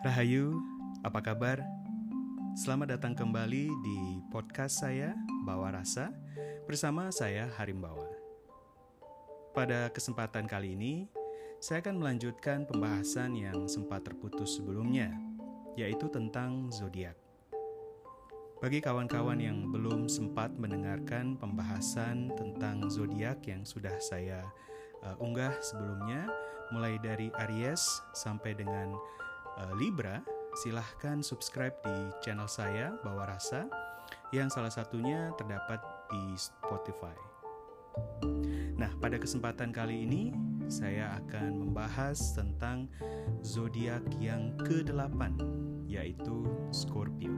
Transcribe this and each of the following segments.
Rahayu, apa kabar? Selamat datang kembali di podcast saya, Bawa Rasa, bersama saya Harimbawa. Pada kesempatan kali ini, saya akan melanjutkan pembahasan yang sempat terputus sebelumnya, yaitu tentang zodiak. Bagi kawan-kawan yang belum sempat mendengarkan pembahasan tentang zodiak yang sudah saya uh, unggah sebelumnya, mulai dari Aries sampai dengan uh, Libra, silahkan subscribe di channel saya Bawa Rasa yang salah satunya terdapat di Spotify. Nah, pada kesempatan kali ini saya akan membahas tentang zodiak yang ke-8 yaitu Scorpio.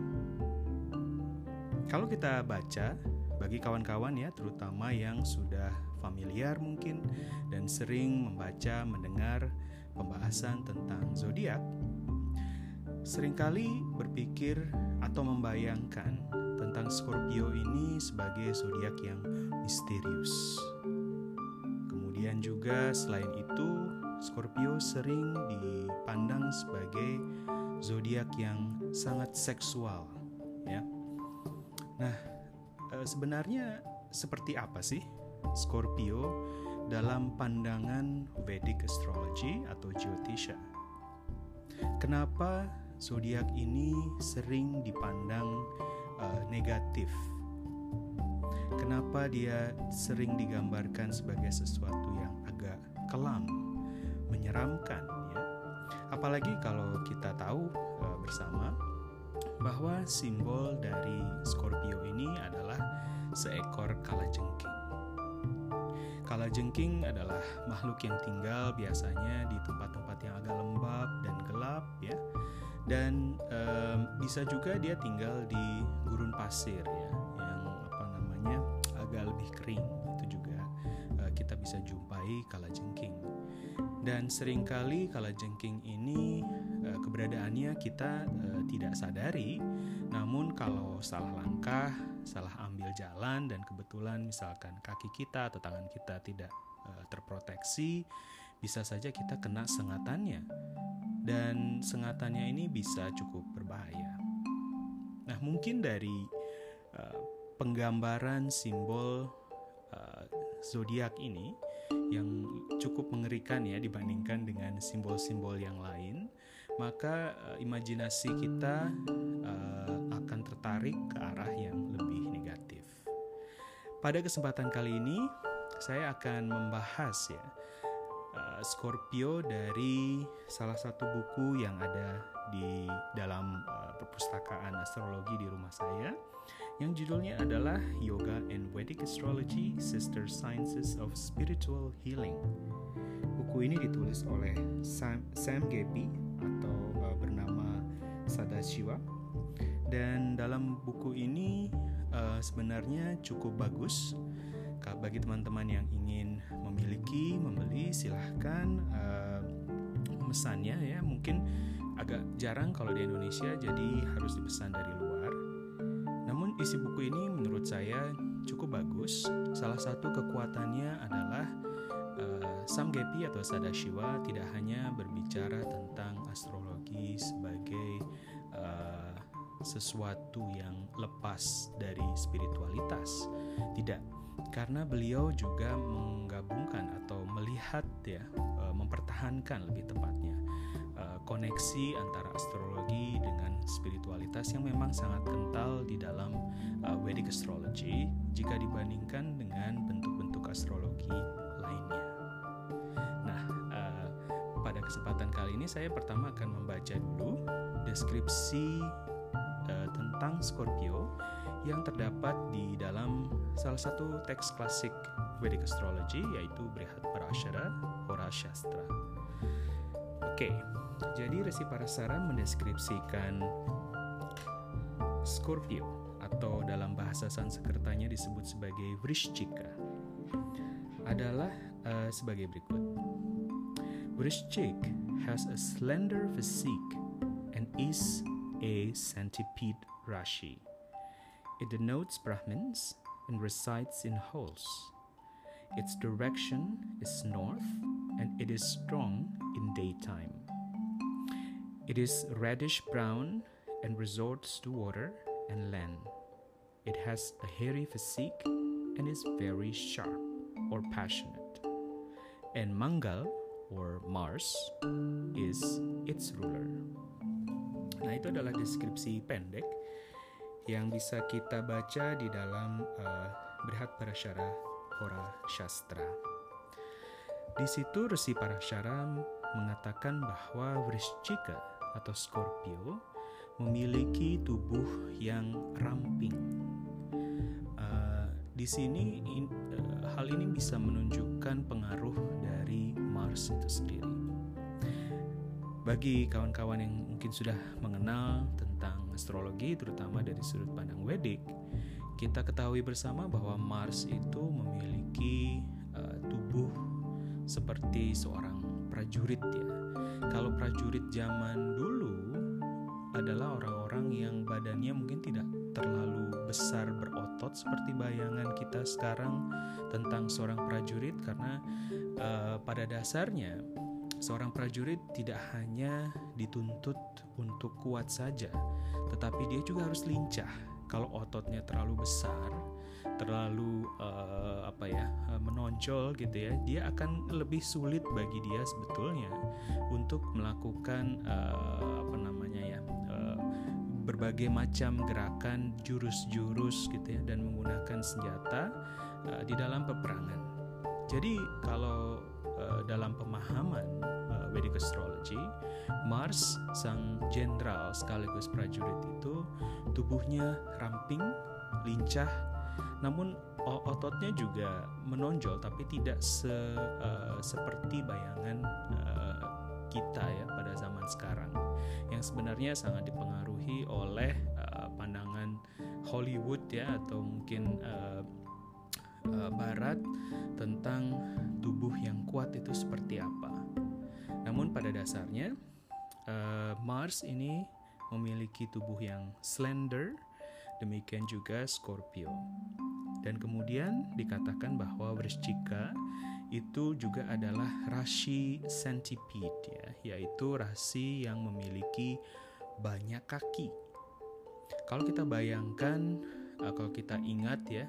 Kalau kita baca bagi kawan-kawan ya terutama yang sudah familiar mungkin dan sering membaca mendengar pembahasan tentang zodiak sering kali berpikir atau membayangkan tentang Scorpio ini sebagai zodiak yang misterius. Kemudian juga selain itu, Scorpio sering dipandang sebagai zodiak yang sangat seksual, ya. Nah, e, sebenarnya seperti apa sih Scorpio dalam pandangan Vedic astrology atau Jyotisha? Kenapa zodiak ini sering dipandang uh, negatif. Kenapa dia sering digambarkan sebagai sesuatu yang agak kelam, menyeramkan ya. Apalagi kalau kita tahu uh, bersama bahwa simbol dari Scorpio ini adalah seekor kalajengking. Kalajengking adalah makhluk yang tinggal biasanya di tempat-tempat yang agak lembab dan gelap ya dan um, bisa juga dia tinggal di gurun pasir ya yang apa namanya agak lebih kering. Itu juga uh, kita bisa jumpai kalajengking. Dan sering kali kalajengking ini uh, keberadaannya kita uh, tidak sadari. Namun kalau salah langkah salah ambil jalan dan kebetulan misalkan kaki kita atau tangan kita tidak uh, terproteksi bisa saja kita kena sengatannya dan sengatannya ini bisa cukup berbahaya. Nah, mungkin dari uh, penggambaran simbol uh, zodiak ini yang cukup mengerikan ya dibandingkan dengan simbol-simbol yang lain, maka uh, imajinasi kita uh, akan tertarik ke arah yang lebih negatif. Pada kesempatan kali ini, saya akan membahas ya Scorpio dari salah satu buku yang ada di dalam uh, perpustakaan astrologi di rumah saya yang judulnya adalah Yoga and Vedic Astrology Sister Sciences of Spiritual Healing. Buku ini ditulis oleh Sam, Sam Gepi atau uh, bernama Sadashiva dan dalam buku ini uh, sebenarnya cukup bagus bagi teman-teman yang ingin memiliki membeli silahkan uh, memesannya ya. Mungkin agak jarang kalau di Indonesia jadi harus dipesan dari luar. Namun isi buku ini menurut saya cukup bagus. Salah satu kekuatannya adalah uh, Samgepi atau Sadashiva tidak hanya berbicara tentang astrologi sebagai uh, sesuatu yang lepas dari spiritualitas. Tidak karena beliau juga menggabungkan atau melihat ya e, mempertahankan lebih tepatnya e, koneksi antara astrologi dengan spiritualitas yang memang sangat kental di dalam e, Vedic astrology jika dibandingkan dengan bentuk-bentuk astrologi lainnya. Nah, pada kesempatan kali ini saya pertama akan membaca dulu deskripsi tentang Scorpio yang terdapat di dalam salah satu teks klasik Vedic Astrology yaitu Brihat Parashara Hora Shastra. Oke, jadi Resi Parasara mendeskripsikan Scorpio atau dalam bahasa Sanskertanya disebut sebagai Vrishchika adalah uh, sebagai berikut. Vrishchik has a slender physique and is a centipede rashi. It denotes Brahmins and resides in holes. Its direction is north and it is strong in daytime. It is reddish brown and resorts to water and land. It has a hairy physique and is very sharp or passionate. And Mangal or Mars is its ruler. Nah, itu adalah deskripsi pendek yang bisa kita baca di dalam uh, Brihat Parasyara Hora Shastra. Di situ Resi Parasyara mengatakan bahwa Vrishchika atau Scorpio memiliki tubuh yang ramping. Uh, di sini in, uh, hal ini bisa menunjukkan pengaruh dari Mars itu sendiri. Bagi kawan-kawan yang mungkin sudah mengenal tentang astrologi, terutama dari sudut pandang Wedik, kita ketahui bersama bahwa Mars itu memiliki uh, tubuh seperti seorang prajurit ya. Kalau prajurit zaman dulu adalah orang-orang yang badannya mungkin tidak terlalu besar berotot seperti bayangan kita sekarang tentang seorang prajurit karena uh, pada dasarnya seorang prajurit tidak hanya dituntut untuk kuat saja, tetapi dia juga harus lincah. Kalau ototnya terlalu besar, terlalu uh, apa ya uh, menonjol gitu ya dia akan lebih sulit bagi dia sebetulnya untuk melakukan uh, apa namanya ya uh, berbagai macam gerakan jurus-jurus gitu ya dan menggunakan senjata uh, di dalam peperangan jadi kalau uh, dalam pemahaman uh, Vedic astrology Mars sang jenderal sekaligus prajurit itu tubuhnya ramping lincah namun ototnya juga menonjol tapi tidak se uh, seperti bayangan uh, kita ya pada zaman sekarang. Yang sebenarnya sangat dipengaruhi oleh uh, pandangan Hollywood ya atau mungkin uh, uh, barat tentang tubuh yang kuat itu seperti apa. Namun pada dasarnya uh, Mars ini memiliki tubuh yang slender demikian juga Scorpio. Dan kemudian dikatakan bahwa Wrishchika itu juga adalah rasi centipede ya, yaitu rasi yang memiliki banyak kaki. Kalau kita bayangkan, uh, kalau kita ingat ya,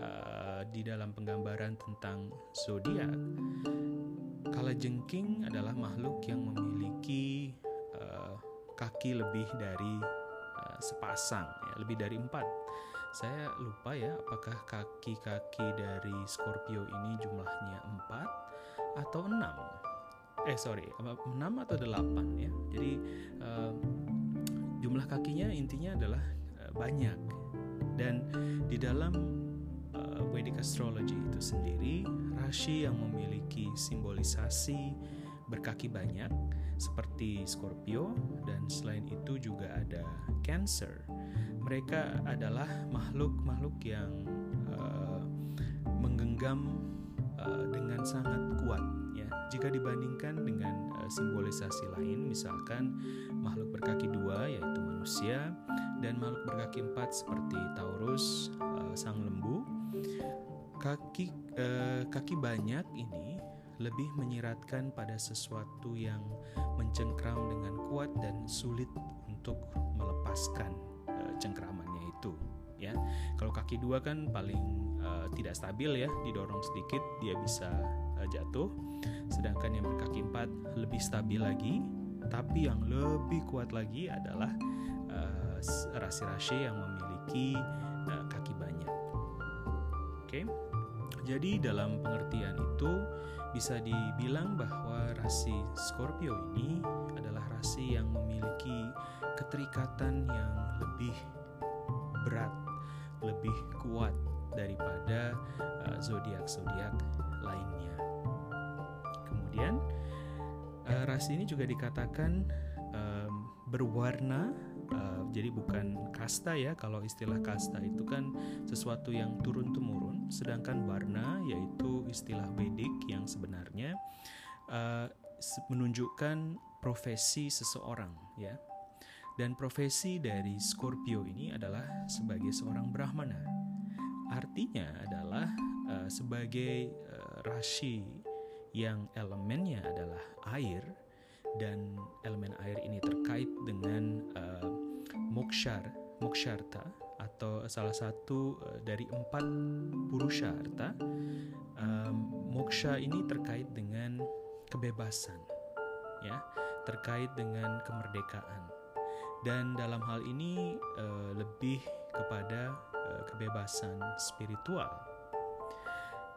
uh, di dalam penggambaran tentang zodiak, jengking adalah makhluk yang memiliki uh, kaki lebih dari sepasang ya lebih dari empat. Saya lupa ya apakah kaki-kaki dari Scorpio ini jumlahnya empat atau enam? Eh sorry enam atau delapan ya? Jadi uh, jumlah kakinya intinya adalah uh, banyak. Dan di dalam uh, Vedic astrology itu sendiri rasi yang memiliki simbolisasi berkaki banyak seperti Scorpio dan selain itu juga ada Cancer. Mereka adalah makhluk-makhluk yang uh, menggenggam uh, dengan sangat kuat ya. Jika dibandingkan dengan uh, simbolisasi lain misalkan makhluk berkaki dua yaitu manusia dan makhluk berkaki empat seperti Taurus, uh, sang lembu. Kaki uh, kaki banyak ini lebih menyiratkan pada sesuatu yang mencengkram dengan kuat dan sulit untuk melepaskan uh, cengkramannya itu ya. Kalau kaki dua kan paling uh, tidak stabil ya didorong sedikit dia bisa uh, jatuh. Sedangkan yang berkaki empat lebih stabil lagi tapi yang lebih kuat lagi adalah rasi-rasi uh, yang memiliki uh, oke okay? jadi dalam pengertian itu bisa dibilang bahwa rasi Scorpio ini adalah rasi yang memiliki keterikatan yang lebih berat, lebih kuat daripada uh, zodiak-zodiak lainnya. Kemudian uh, rasi ini juga dikatakan um, berwarna uh, jadi bukan kasta ya kalau istilah kasta itu kan sesuatu yang turun temurun sedangkan warna yaitu istilah Vedic yang sebenarnya uh, menunjukkan profesi seseorang ya. Dan profesi dari Scorpio ini adalah sebagai seorang Brahmana. Artinya adalah uh, sebagai uh, rasi yang elemennya adalah air dan elemen air ini terkait dengan uh, mokshar, moksharta atau salah satu uh, dari empat purusharta. Um, moksha ini terkait dengan kebebasan, ya, terkait dengan kemerdekaan. Dan dalam hal ini uh, lebih kepada uh, kebebasan spiritual.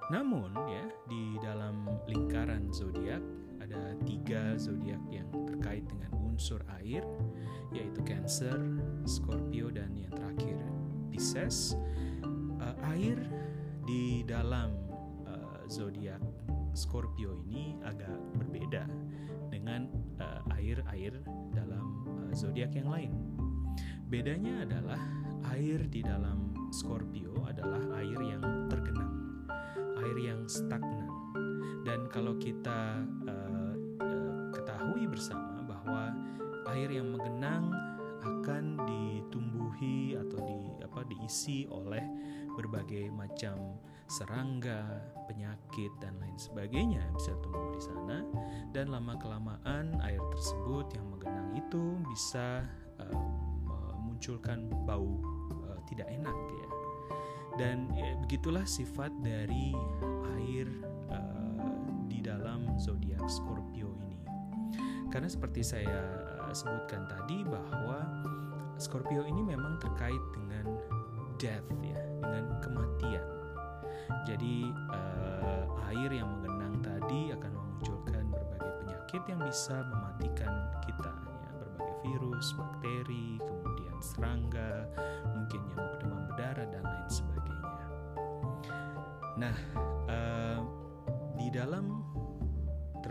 Namun ya di dalam lingkaran zodiak ada tiga zodiak yang terkait dengan unsur air yaitu Cancer, Scorpio dan yang terakhir Pisces. Uh, air di dalam uh, zodiak Scorpio ini agak berbeda dengan air-air uh, dalam uh, zodiak yang lain. Bedanya adalah air di dalam Scorpio adalah air yang tergenang, air yang stagnan. Dan kalau kita uh, ketahui bersama bahwa air yang menggenang akan ditumbuhi atau di apa diisi oleh berbagai macam serangga, penyakit dan lain sebagainya. Bisa tumbuh di sana. Dan lama kelamaan air tersebut yang menggenang itu bisa uh, memunculkan bau tidak enak ya. Dan ya, begitulah sifat dari air uh, di dalam zodiak Scorpio ini. Karena seperti saya uh, sebutkan tadi bahwa Scorpio ini memang terkait dengan death ya dengan kematian jadi uh, air yang mengenang tadi akan memunculkan berbagai penyakit yang bisa mematikan kita ya berbagai virus bakteri kemudian serangga mungkin nyamuk demam berdarah dan lain sebagainya. Nah, uh, di dalam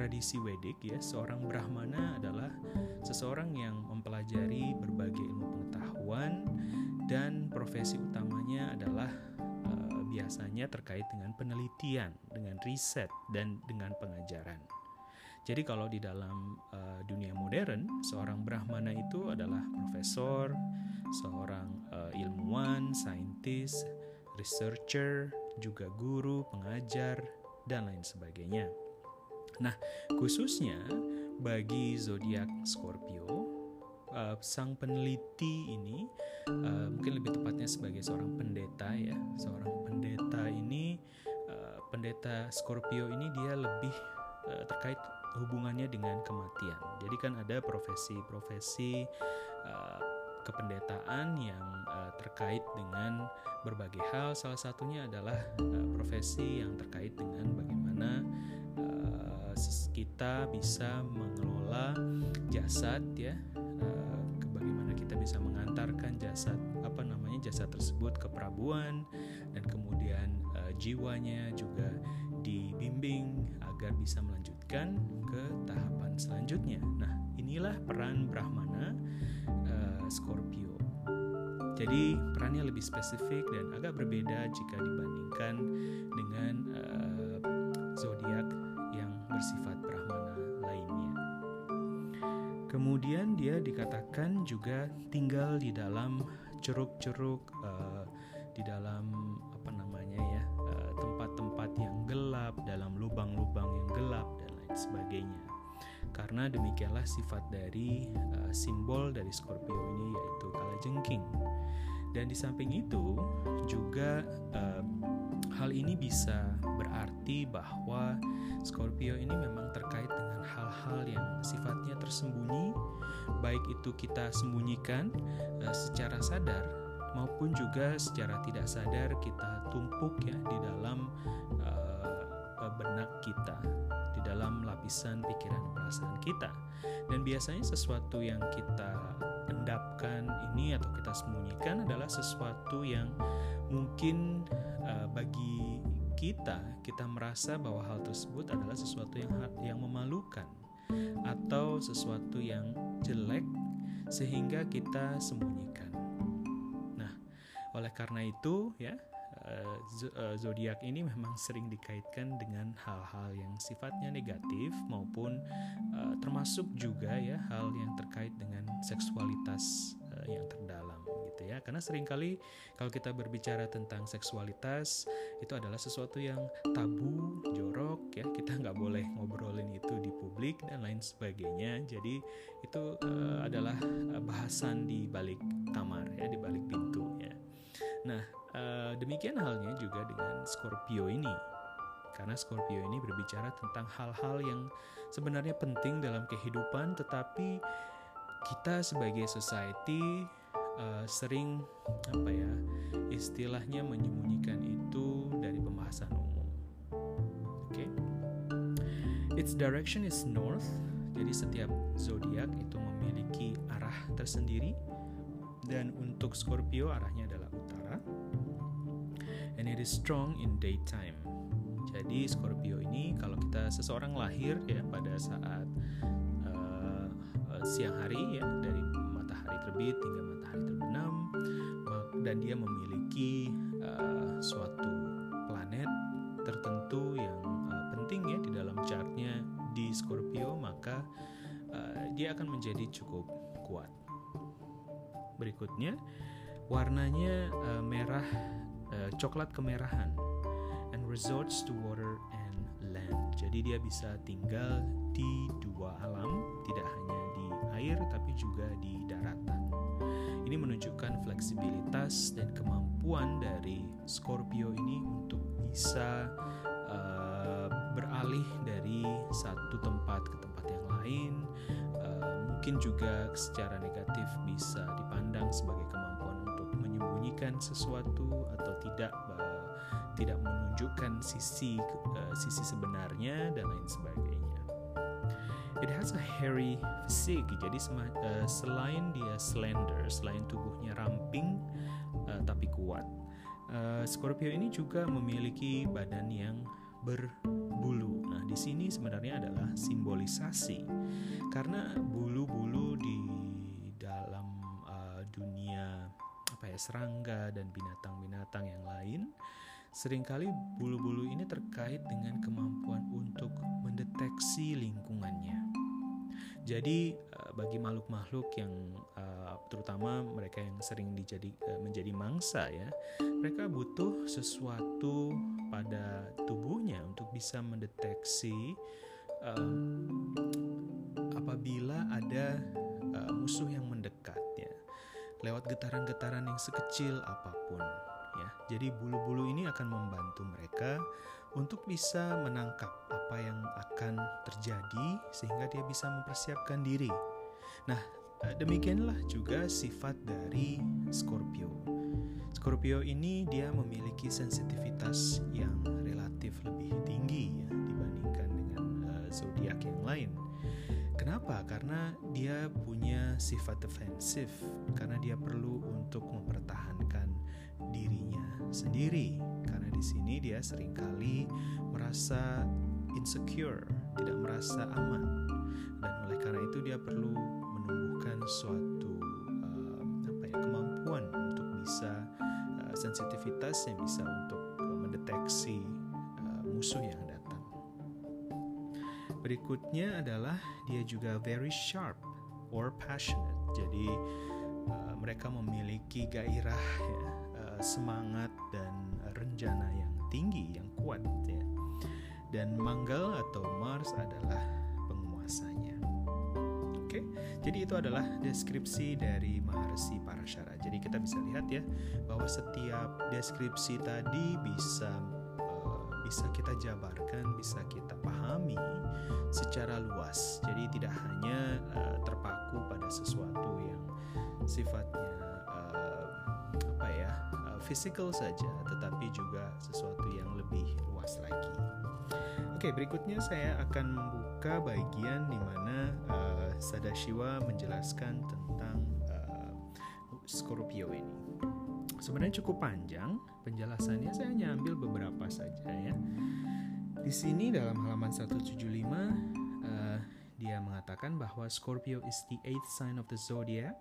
tradisi Wedik ya, seorang Brahmana adalah seseorang yang mempelajari berbagai ilmu pengetahuan dan profesi utamanya adalah uh, biasanya terkait dengan penelitian, dengan riset dan dengan pengajaran. Jadi kalau di dalam uh, dunia modern, seorang Brahmana itu adalah profesor, seorang uh, ilmuwan, saintis, researcher, juga guru, pengajar, dan lain sebagainya. Nah, khususnya bagi zodiak Scorpio, uh, sang peneliti ini uh, mungkin lebih tepatnya sebagai seorang pendeta ya, seorang pendeta ini, uh, pendeta Scorpio ini dia lebih uh, terkait hubungannya dengan kematian. Jadi kan ada profesi-profesi uh, kependetaan yang uh, terkait dengan berbagai hal. Salah satunya adalah uh, profesi yang terkait dengan bagaimana uh, kita bisa mengelola jasad ya. Uh, bagaimana kita bisa mengantarkan jasad apa namanya jasad tersebut ke perabuan dan kemudian uh, jiwanya juga dibimbing agar bisa melanjutkan ke tahapan selanjutnya. Nah, inilah peran Brahmana Scorpio. Jadi perannya lebih spesifik dan agak berbeda jika dibandingkan dengan uh, zodiak bersifat Brahmana lainnya. Kemudian dia dikatakan juga tinggal di dalam ceruk-ceruk uh, di dalam apa namanya ya tempat-tempat uh, yang gelap dalam lubang-lubang yang gelap dan lain sebagainya karena demikianlah sifat dari uh, simbol dari Scorpio ini yaitu kalajengking. Dan di samping itu juga uh, hal ini bisa berarti bahwa Scorpio ini memang terkait dengan hal-hal yang sifatnya tersembunyi, baik itu kita sembunyikan uh, secara sadar maupun juga secara tidak sadar kita tumpuk ya di dalam uh, benak kita dalam lapisan pikiran perasaan kita. Dan biasanya sesuatu yang kita endapkan ini atau kita sembunyikan adalah sesuatu yang mungkin uh, bagi kita kita merasa bahwa hal tersebut adalah sesuatu yang yang memalukan atau sesuatu yang jelek sehingga kita sembunyikan. Nah, oleh karena itu ya Eh, eh, zodiak ini memang sering dikaitkan dengan hal-hal yang sifatnya negatif maupun uh, termasuk juga ya hal yang terkait dengan seksualitas yang terdalam gitu ya. Karena sering kali kalau kita berbicara tentang seksualitas itu adalah sesuatu yang tabu jorok ya. Kita nggak boleh ngobrolin itu di publik dan lain sebagainya. Jadi itu uh, adalah bahasan di balik kamar ya di balik pintu ya. Nah uh, demikian halnya juga dengan Scorpio ini. Karena Scorpio ini berbicara tentang hal-hal yang sebenarnya penting dalam kehidupan tetapi kita sebagai society uh, sering apa ya istilahnya menyembunyikan itu dari pembahasan umum. Oke, okay? its direction is north. Jadi setiap zodiak itu memiliki arah tersendiri dan untuk Scorpio arahnya adalah utara. And it is strong in daytime. Jadi Scorpio ini kalau kita seseorang lahir ya pada saat siang hari ya dari terbit hingga matahari terbenam dan dia memiliki uh, suatu planet tertentu yang uh, penting ya di dalam chartnya di Scorpio maka uh, dia akan menjadi cukup kuat. Berikutnya warnanya uh, merah uh, coklat kemerahan and resorts to water and land. Jadi dia bisa tinggal di dua alam, tidak hanya air tapi juga di daratan. Ini menunjukkan fleksibilitas dan kemampuan dari Scorpio ini untuk bisa uh, beralih dari satu tempat ke tempat yang lain. Uh, mungkin juga secara negatif bisa dipandang sebagai kemampuan untuk menyembunyikan sesuatu atau tidak uh, tidak menunjukkan sisi uh, sisi sebenarnya dan lain sebagainya. It has a hairy physique, jadi uh, selain dia slender, selain tubuhnya ramping uh, tapi kuat, uh, Scorpio ini juga memiliki badan yang berbulu. Nah, di sini sebenarnya adalah simbolisasi karena bulu-bulu di dalam uh, dunia apa ya serangga dan binatang-binatang yang lain Seringkali bulu-bulu ini terkait dengan kemampuan untuk mendeteksi lingkungannya. Jadi eh, bagi makhluk-makhluk yang eh, terutama mereka yang sering dijadi, eh, menjadi mangsa ya, mereka butuh sesuatu pada tubuhnya untuk bisa mendeteksi um, apabila ada uh, musuh yang mendekat ya, lewat getaran-getaran yang sekecil apa pun ya. Jadi bulu-bulu ini akan membantu mereka untuk bisa menangkap apa yang akan terjadi sehingga dia bisa mempersiapkan diri. Nah, eh, demikianlah juga sifat dari Scorpio. Scorpio ini dia memiliki sensitivitas yang relatif lebih tinggi ya dibandingkan dengan uh, zodiak yang lain. Kenapa? Karena dia punya sifat defensif, karena dia perlu untuk mempertahankan dirinya sendiri karena di sini dia sering kali merasa insecure, tidak merasa aman dan oleh karena itu dia perlu menumbuhkan suatu uh, apa ya kemampuan untuk bisa uh, sensitivitas yang bisa untuk uh, mendeteksi uh, musuh yang datang. Berikutnya adalah dia juga very sharp or passionate. Jadi uh, mereka memiliki gairah ya, semangat dan rencana yang tinggi, yang kuat ya. Dan Manggal atau Mars adalah penguasanya. Oke, jadi itu adalah deskripsi dari Maharsi Parashara. Jadi kita bisa lihat ya bahwa setiap deskripsi tadi bisa uh, bisa kita jabarkan, bisa kita pahami secara luas. Jadi tidak hanya uh, terpaku pada sesuatu yang sifatnya physical saja, tetapi juga sesuatu yang lebih luas lagi. Oke, berikutnya saya akan membuka bagian di mana uh, Sadashiwa menjelaskan tentang uh, Scorpio ini. Sebenarnya cukup panjang penjelasannya, saya hanya ambil beberapa saja ya. Di sini dalam halaman 175 uh, eh, dia mengatakan bahwa Scorpio is the eighth sign of the zodiac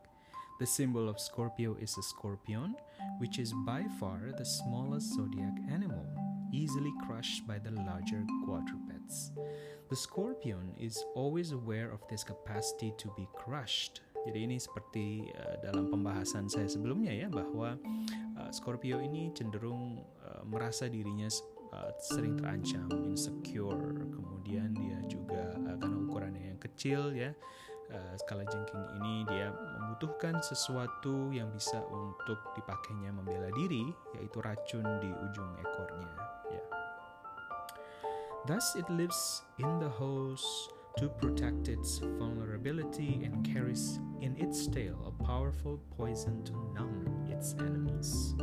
The symbol of Scorpio is a scorpion, which is by far the smallest zodiac animal, easily crushed by the larger quadrupeds. The scorpion is always aware of this capacity to be crushed, Jadi ini seperti uh, dalam pembahasan saya sebelumnya ya bahwa uh, Scorpio ini cenderung uh, merasa dirinya uh, sering terancam, insecure. Kemudian dia juga uh, karena ukurannya yang kecil ya. Uh, skala jengking ini dia membutuhkan sesuatu yang bisa untuk dipakainya membela diri, yaitu racun di ujung ekornya. Ya. Thus, it lives in the house to protect its vulnerability and carries in its tail a powerful poison to numb its enemies.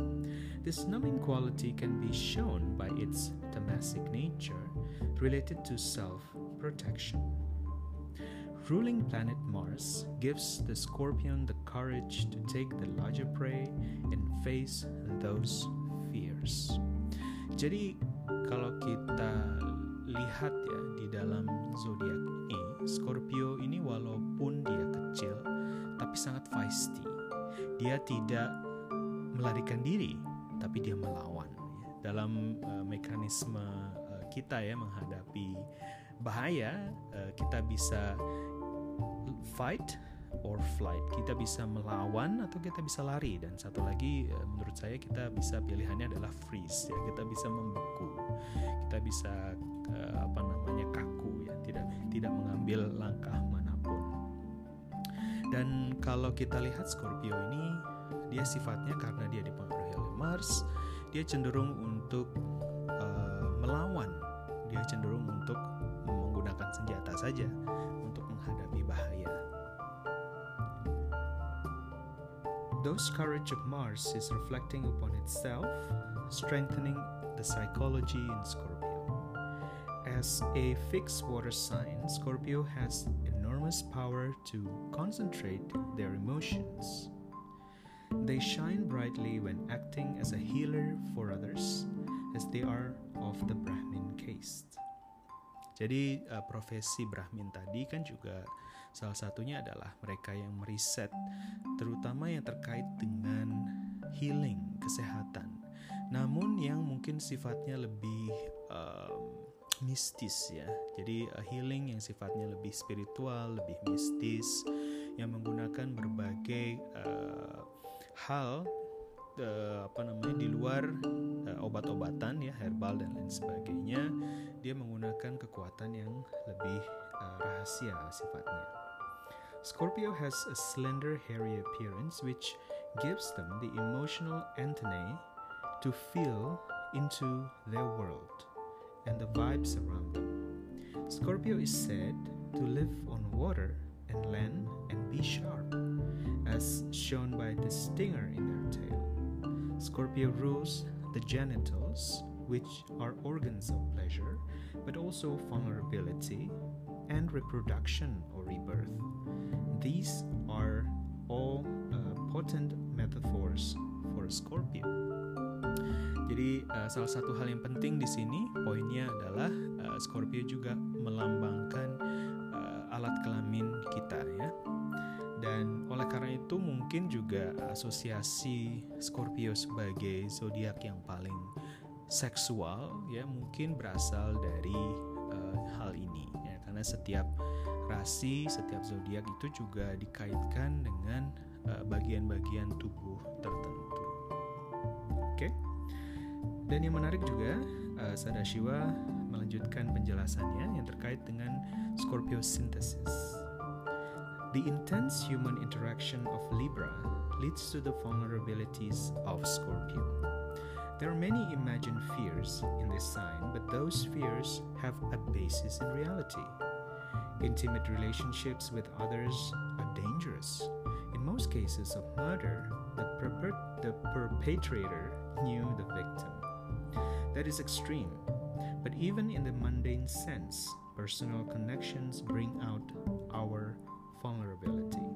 This numbing quality can be shown by its tamasic nature related to self protection. Ruling planet Mars gives the scorpion the courage to take the larger prey and face those fears. Jadi kalau kita lihat ya di dalam zodiak ini, Scorpio ini walaupun dia kecil tapi sangat feisty. Dia tidak melarikan diri, tapi dia melawan. Dalam uh, mekanisme uh, kita ya menghadapi bahaya, uh, kita bisa fight or flight. Kita bisa melawan atau kita bisa lari dan satu lagi eh, menurut saya kita bisa pilihannya adalah freeze ya. Kita bisa membeku. Kita bisa uh, apa namanya kaku ya, tidak tidak mengambil langkah mana pun. Dan kalau kita lihat Scorpio ini dia sifatnya karena dia dipengaruhi oleh Mars, dia cenderung untuk uh, melawan. Dia cenderung untuk menggunakan senjata saja Those courage of Mars is reflecting upon itself, strengthening the psychology in Scorpio. As a fixed water sign, Scorpio has enormous power to concentrate their emotions. They shine brightly when acting as a healer for others, as they are of the Brahmin caste. Jadi uh, profesi Brahmin tadi kan juga Salah satunya adalah mereka yang meriset, terutama yang terkait dengan healing, kesehatan. Namun yang mungkin sifatnya lebih um, mistis ya. Jadi uh, healing yang sifatnya lebih spiritual, lebih mistis, yang menggunakan berbagai uh, hal uh, apa namanya di luar uh, obat-obatan ya herbal dan lain sebagainya dia menggunakan kekuatan yang lebih uh, rahasia sifatnya Scorpio has a slender, hairy appearance which gives them the emotional antennae to feel into their world and the vibes around them. Scorpio is said to live on water and land and be sharp, as shown by the stinger in their tail. Scorpio rules the genitals, which are organs of pleasure, but also vulnerability and reproduction or rebirth. These are all uh, potent metaphors for Scorpio. Jadi uh, salah satu hal yang penting di sini poinnya adalah uh, Scorpio juga melambangkan uh, alat kelamin kita ya. Dan oleh karena itu mungkin juga asosiasi Scorpio sebagai zodiak yang paling seksual ya mungkin berasal dari uh, hal ini karena setiap rasi setiap zodiak itu juga dikaitkan dengan uh, bagian-bagian tubuh tertentu. Oke. Okay? Dan yang menarik juga uh, Sadashiwa melanjutkan penjelasannya yang terkait dengan Scorpio synthesis. The intense human interaction of Libra leads to the vulnerabilities of Scorpio. There are many imagined fears in this sign, but those fears have a basis in reality. Intimate relationships with others are dangerous. In most cases of murder, the, perpet- the perpetrator knew the victim. That is extreme. But even in the mundane sense, personal connections bring out our vulnerability.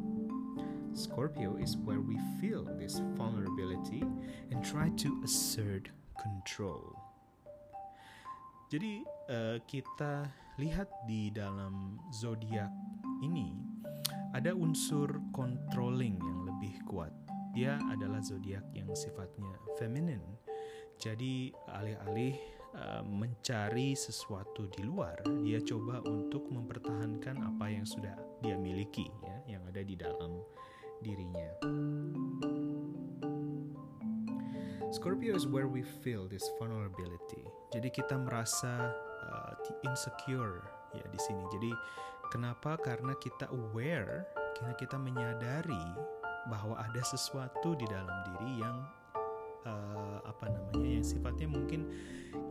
Scorpio is where we feel this vulnerability and try to assert control. Jadi uh, kita lihat di dalam zodiak ini ada unsur controlling yang lebih kuat. Dia adalah zodiak yang sifatnya feminin. Jadi alih-alih uh, mencari sesuatu di luar, dia coba untuk mempertahankan apa yang sudah dia miliki ya, yang ada di dalam dirinya. Scorpio is where we feel this vulnerability. Jadi kita merasa uh, insecure ya di sini. Jadi kenapa? Karena kita aware, karena kita menyadari bahwa ada sesuatu di dalam diri yang uh, apa namanya yang sifatnya mungkin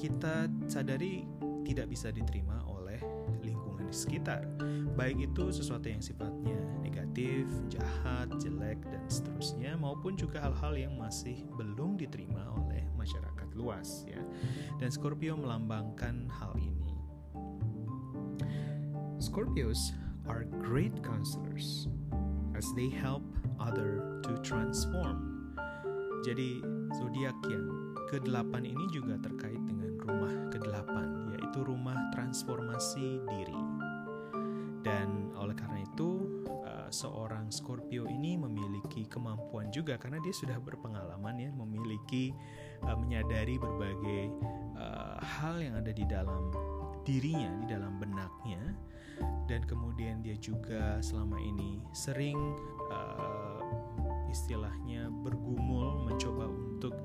kita sadari tidak bisa diterima oleh lingkungan di sekitar. Baik itu sesuatu yang sifatnya negatif, jahat, jelek dan seterusnya maupun juga hal-hal yang masih belum diterima oleh masyarakat luas ya. Dan Scorpio melambangkan hal ini. Scorpios are great counselors as they help other to transform. Jadi zodiak yang ke-8 ini juga terkait dengan rumah ke-8 yaitu rumah transformasi diri. Dan oleh karena itu uh, seorang Scorpio ini memiliki kemampuan juga karena dia sudah berpengalaman ya memiliki uh, menyadari berbagai uh, hal yang ada di dalam dirinya di dalam benaknya. Dan kemudian dia juga selama ini sering uh, istilahnya bergumul mencoba untuk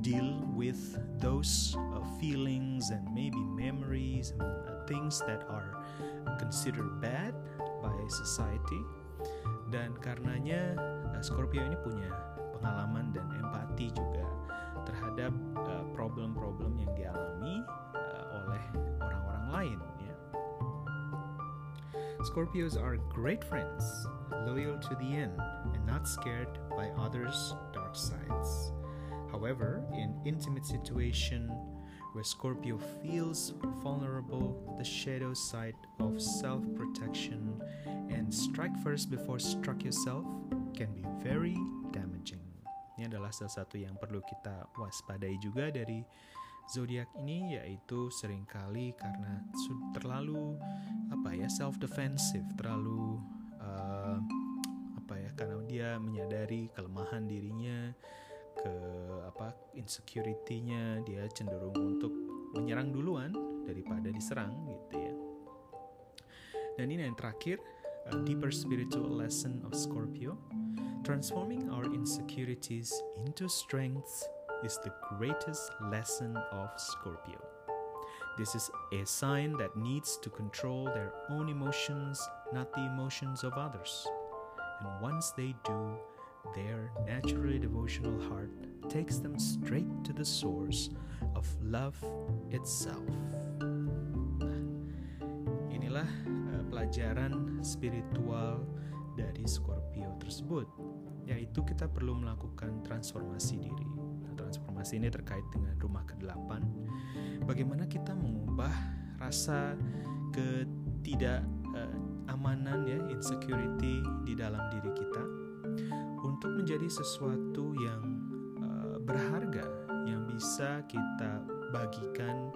deal with those uh, feelings and maybe memories and things that are considered bad by society. Dan karenanya Scorpio ini punya pengalaman dan empati juga terhadap uh, problem-problem uh, yang dialami uh, oleh orang-orang lain ya. Scorpios are great friends, loyal to the end and not scared by others' dark sides. However, in intimate situation where Scorpio feels vulnerable, the shadow side of self-protection and strike first before struck yourself can be very damaging. Ini adalah salah satu yang perlu kita waspadai juga dari zodiak ini yaitu sering kali karena terlalu apa ya self defensive, terlalu uh, apa ya karena dia menyadari kelemahan dirinya ke apa insecurity-nya dia cenderung untuk menyerang duluan daripada diserang gitu ya. Dan ini yang terakhir, a deeper spiritual lesson of Scorpio, transforming our insecurities into strengths is the greatest lesson of Scorpio. This is a sign that needs to control their own emotions, not the emotions of others. And once they do, their naturally devotional heart takes them straight to the source of love itself. Inilah uh, pelajaran spiritual dari Scorpio tersebut, yaitu kita perlu melakukan transformasi diri. Nah, transformasi ini terkait dengan rumah ke-8. Bagaimana kita mengubah rasa ketidak uh, amanan ya, insecurity di dalam diri kita untuk menjadi sesuatu yang uh, berharga yang bisa kita bagikan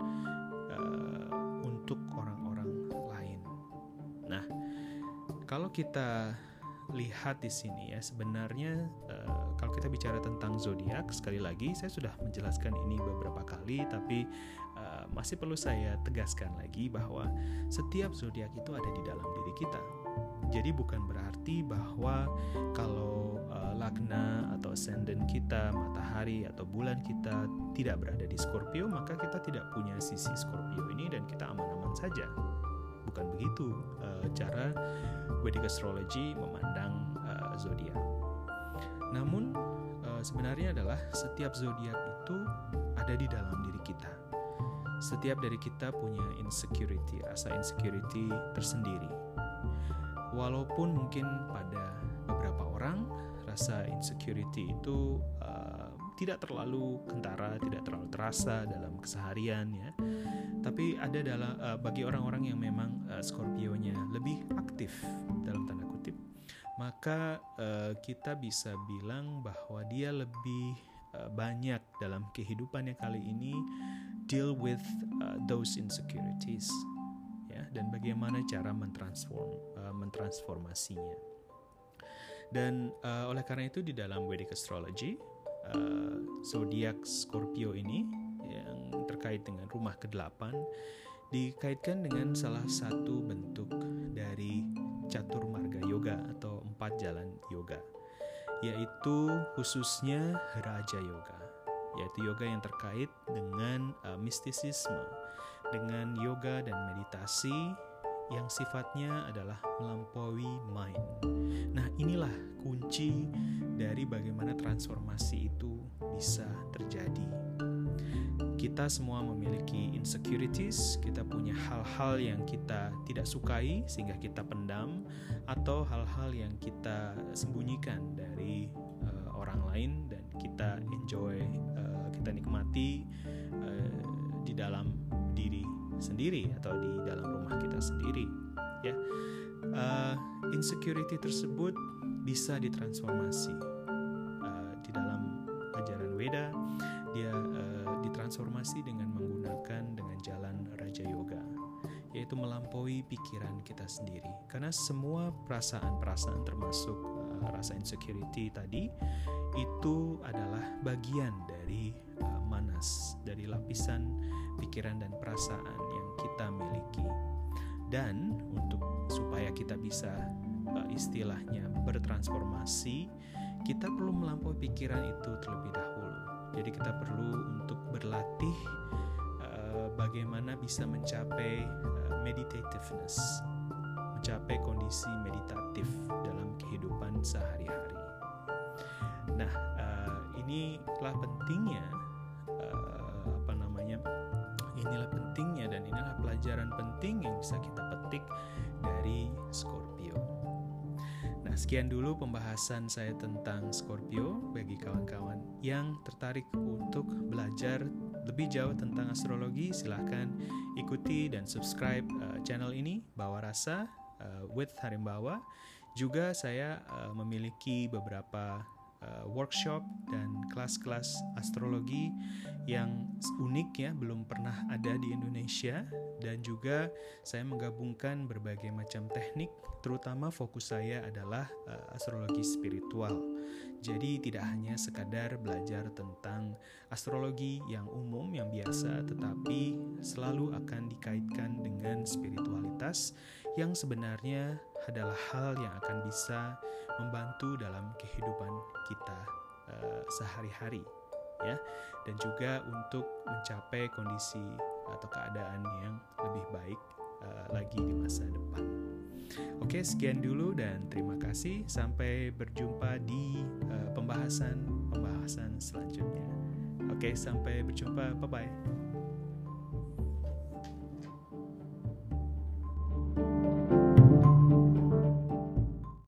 kalau kita lihat di sini ya sebenarnya uh, kalau kita bicara tentang zodiak sekali lagi saya sudah menjelaskan ini beberapa kali tapi uh, masih perlu saya tegaskan lagi bahwa setiap zodiak itu ada di dalam diri kita jadi bukan berarti bahwa kalau uh, lagna atau ascendant kita, matahari atau bulan kita tidak berada di Scorpio, maka kita tidak punya sisi Scorpio ini dan kita aman-aman saja. Bukan begitu uh, cara Vedic astrology memandang uh, zodiak. Namun uh, sebenarnya adalah setiap zodiak itu ada di dalam diri kita. Setiap dari kita punya insecurity, rasa insecurity tersendiri walaupun mungkin pada beberapa orang rasa insecurity itu uh, tidak terlalu kentara, tidak terlalu terasa dalam keseharian ya. Tapi ada dalam uh, bagi orang-orang yang memang uh, Scorpio-nya lebih aktif dalam tanda kutip, maka uh, kita bisa bilang bahwa dia lebih uh, banyak dalam kehidupannya kali ini deal with uh, those insecurities dan bagaimana cara mentransform uh, mentransformasinya. Dan uh, oleh karena itu di dalam Vedic astrology uh, zodiak Scorpio ini terkait dengan rumah ke-8 dikaitkan dengan salah satu bentuk dari catur marga yoga atau empat jalan yoga yaitu khususnya Raja Yoga yaitu yoga yang terkait dengan uh, mistisisme dengan yoga dan meditasi yang sifatnya adalah melampaui mind. Nah, inilah kunci dari bagaimana transformasi itu bisa terjadi. Kita semua memiliki insecurities, kita punya hal-hal yang kita tidak sukai sehingga kita pendam atau hal-hal yang kita sembunyikan dari uh, orang lain dan kita enjoy, uh, kita nikmati uh, di dalam diri sendiri atau di dalam rumah kita sendiri ya. Uh, insecurity tersebut bisa ditransformasi melampaui pikiran kita sendiri karena semua perasaan-perasaan termasuk uh, rasa insecurity tadi itu adalah bagian dari uh, manas dari lapisan pikiran dan perasaan yang kita miliki. Dan untuk supaya kita bisa uh, istilahnya bertransformasi, kita perlu melampaui pikiran itu terlebih dahulu. Jadi kita perlu untuk berlatih uh, bagaimana bisa mencapai uh, meditativeness, mencapai kondisi meditatif dalam kehidupan sehari-hari. Nah, uh, inilah pentingnya inilah pentingnya dan inilah pelajaran penting yang bisa kita petik dari Scorpio. Nah, sekian dulu pembahasan saya tentang Scorpio bagi kawan-kawan yang tertarik untuk belajar lebih jauh tentang astrologi, silahkan ikuti dan subscribe uh, channel ini Bawa Rasa uh, with Harimbawa. Juga saya uh, memiliki beberapa uh, workshop dan kelas-kelas astrologi yang unik ya belum pernah ada di Indonesia. Dan juga saya menggabungkan berbagai macam teknik terutama fokus saya adalah uh, astrologi spiritual. Jadi tidak hanya sekadar belajar tentang astrologi yang umum yang biasa tetapi selalu akan dikaitkan dengan spiritualitas yang sebenarnya adalah hal yang akan bisa membantu dalam kehidupan kita uh, sehari-hari ya dan juga untuk mencapai kondisi atau keadaan yang lebih baik uh, lagi di masa depan. Oke, sekian dulu dan terima kasih sampai berjumpa di pembahasan pembahasan-pembahasan selanjutnya. Oke, sampai berjumpa. Bye bye.